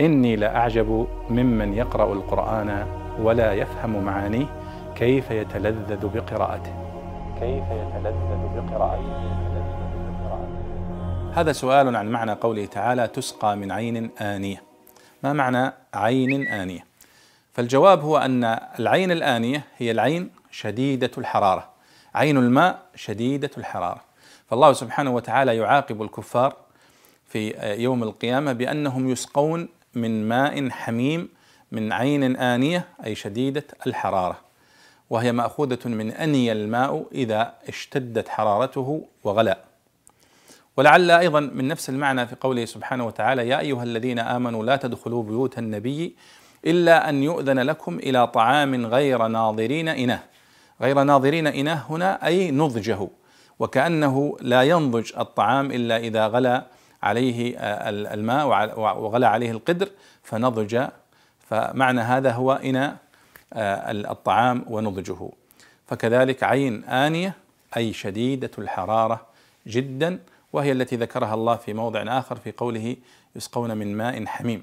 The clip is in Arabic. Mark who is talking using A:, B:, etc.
A: إني لأعجب ممن يقرأ القرآن ولا يفهم معانيه كيف يتلذذ بقراءته. كيف يتلذذ بقراءته. هذا سؤال عن معنى قوله تعالى تسقى من عين آنية. ما معنى عين آنية؟ فالجواب هو أن العين الآنية هي العين شديدة الحرارة. عين الماء شديدة الحرارة. فالله سبحانه وتعالى يعاقب الكفار في يوم القيامة بأنهم يسقون من ماء حميم من عين آنية أي شديدة الحرارة. وهي مأخوذة من أني الماء إذا اشتدت حرارته وغلى. ولعل أيضا من نفس المعنى في قوله سبحانه وتعالى يا أيها الذين آمنوا لا تدخلوا بيوت النبي إلا أن يؤذن لكم إلى طعام غير ناظرين إناه. غير ناظرين إناه هنا أي نضجه. وكأنه لا ينضج الطعام إلا إذا غلى. عليه الماء وغلى عليه القدر فنضج. فمعنى هذا هو إناء الطعام ونضجه. فكذلك عين آنية أي شديدة الحرارة جدا وهي التي ذكرها الله في موضع آخر في قوله يسقون من ماء حميم.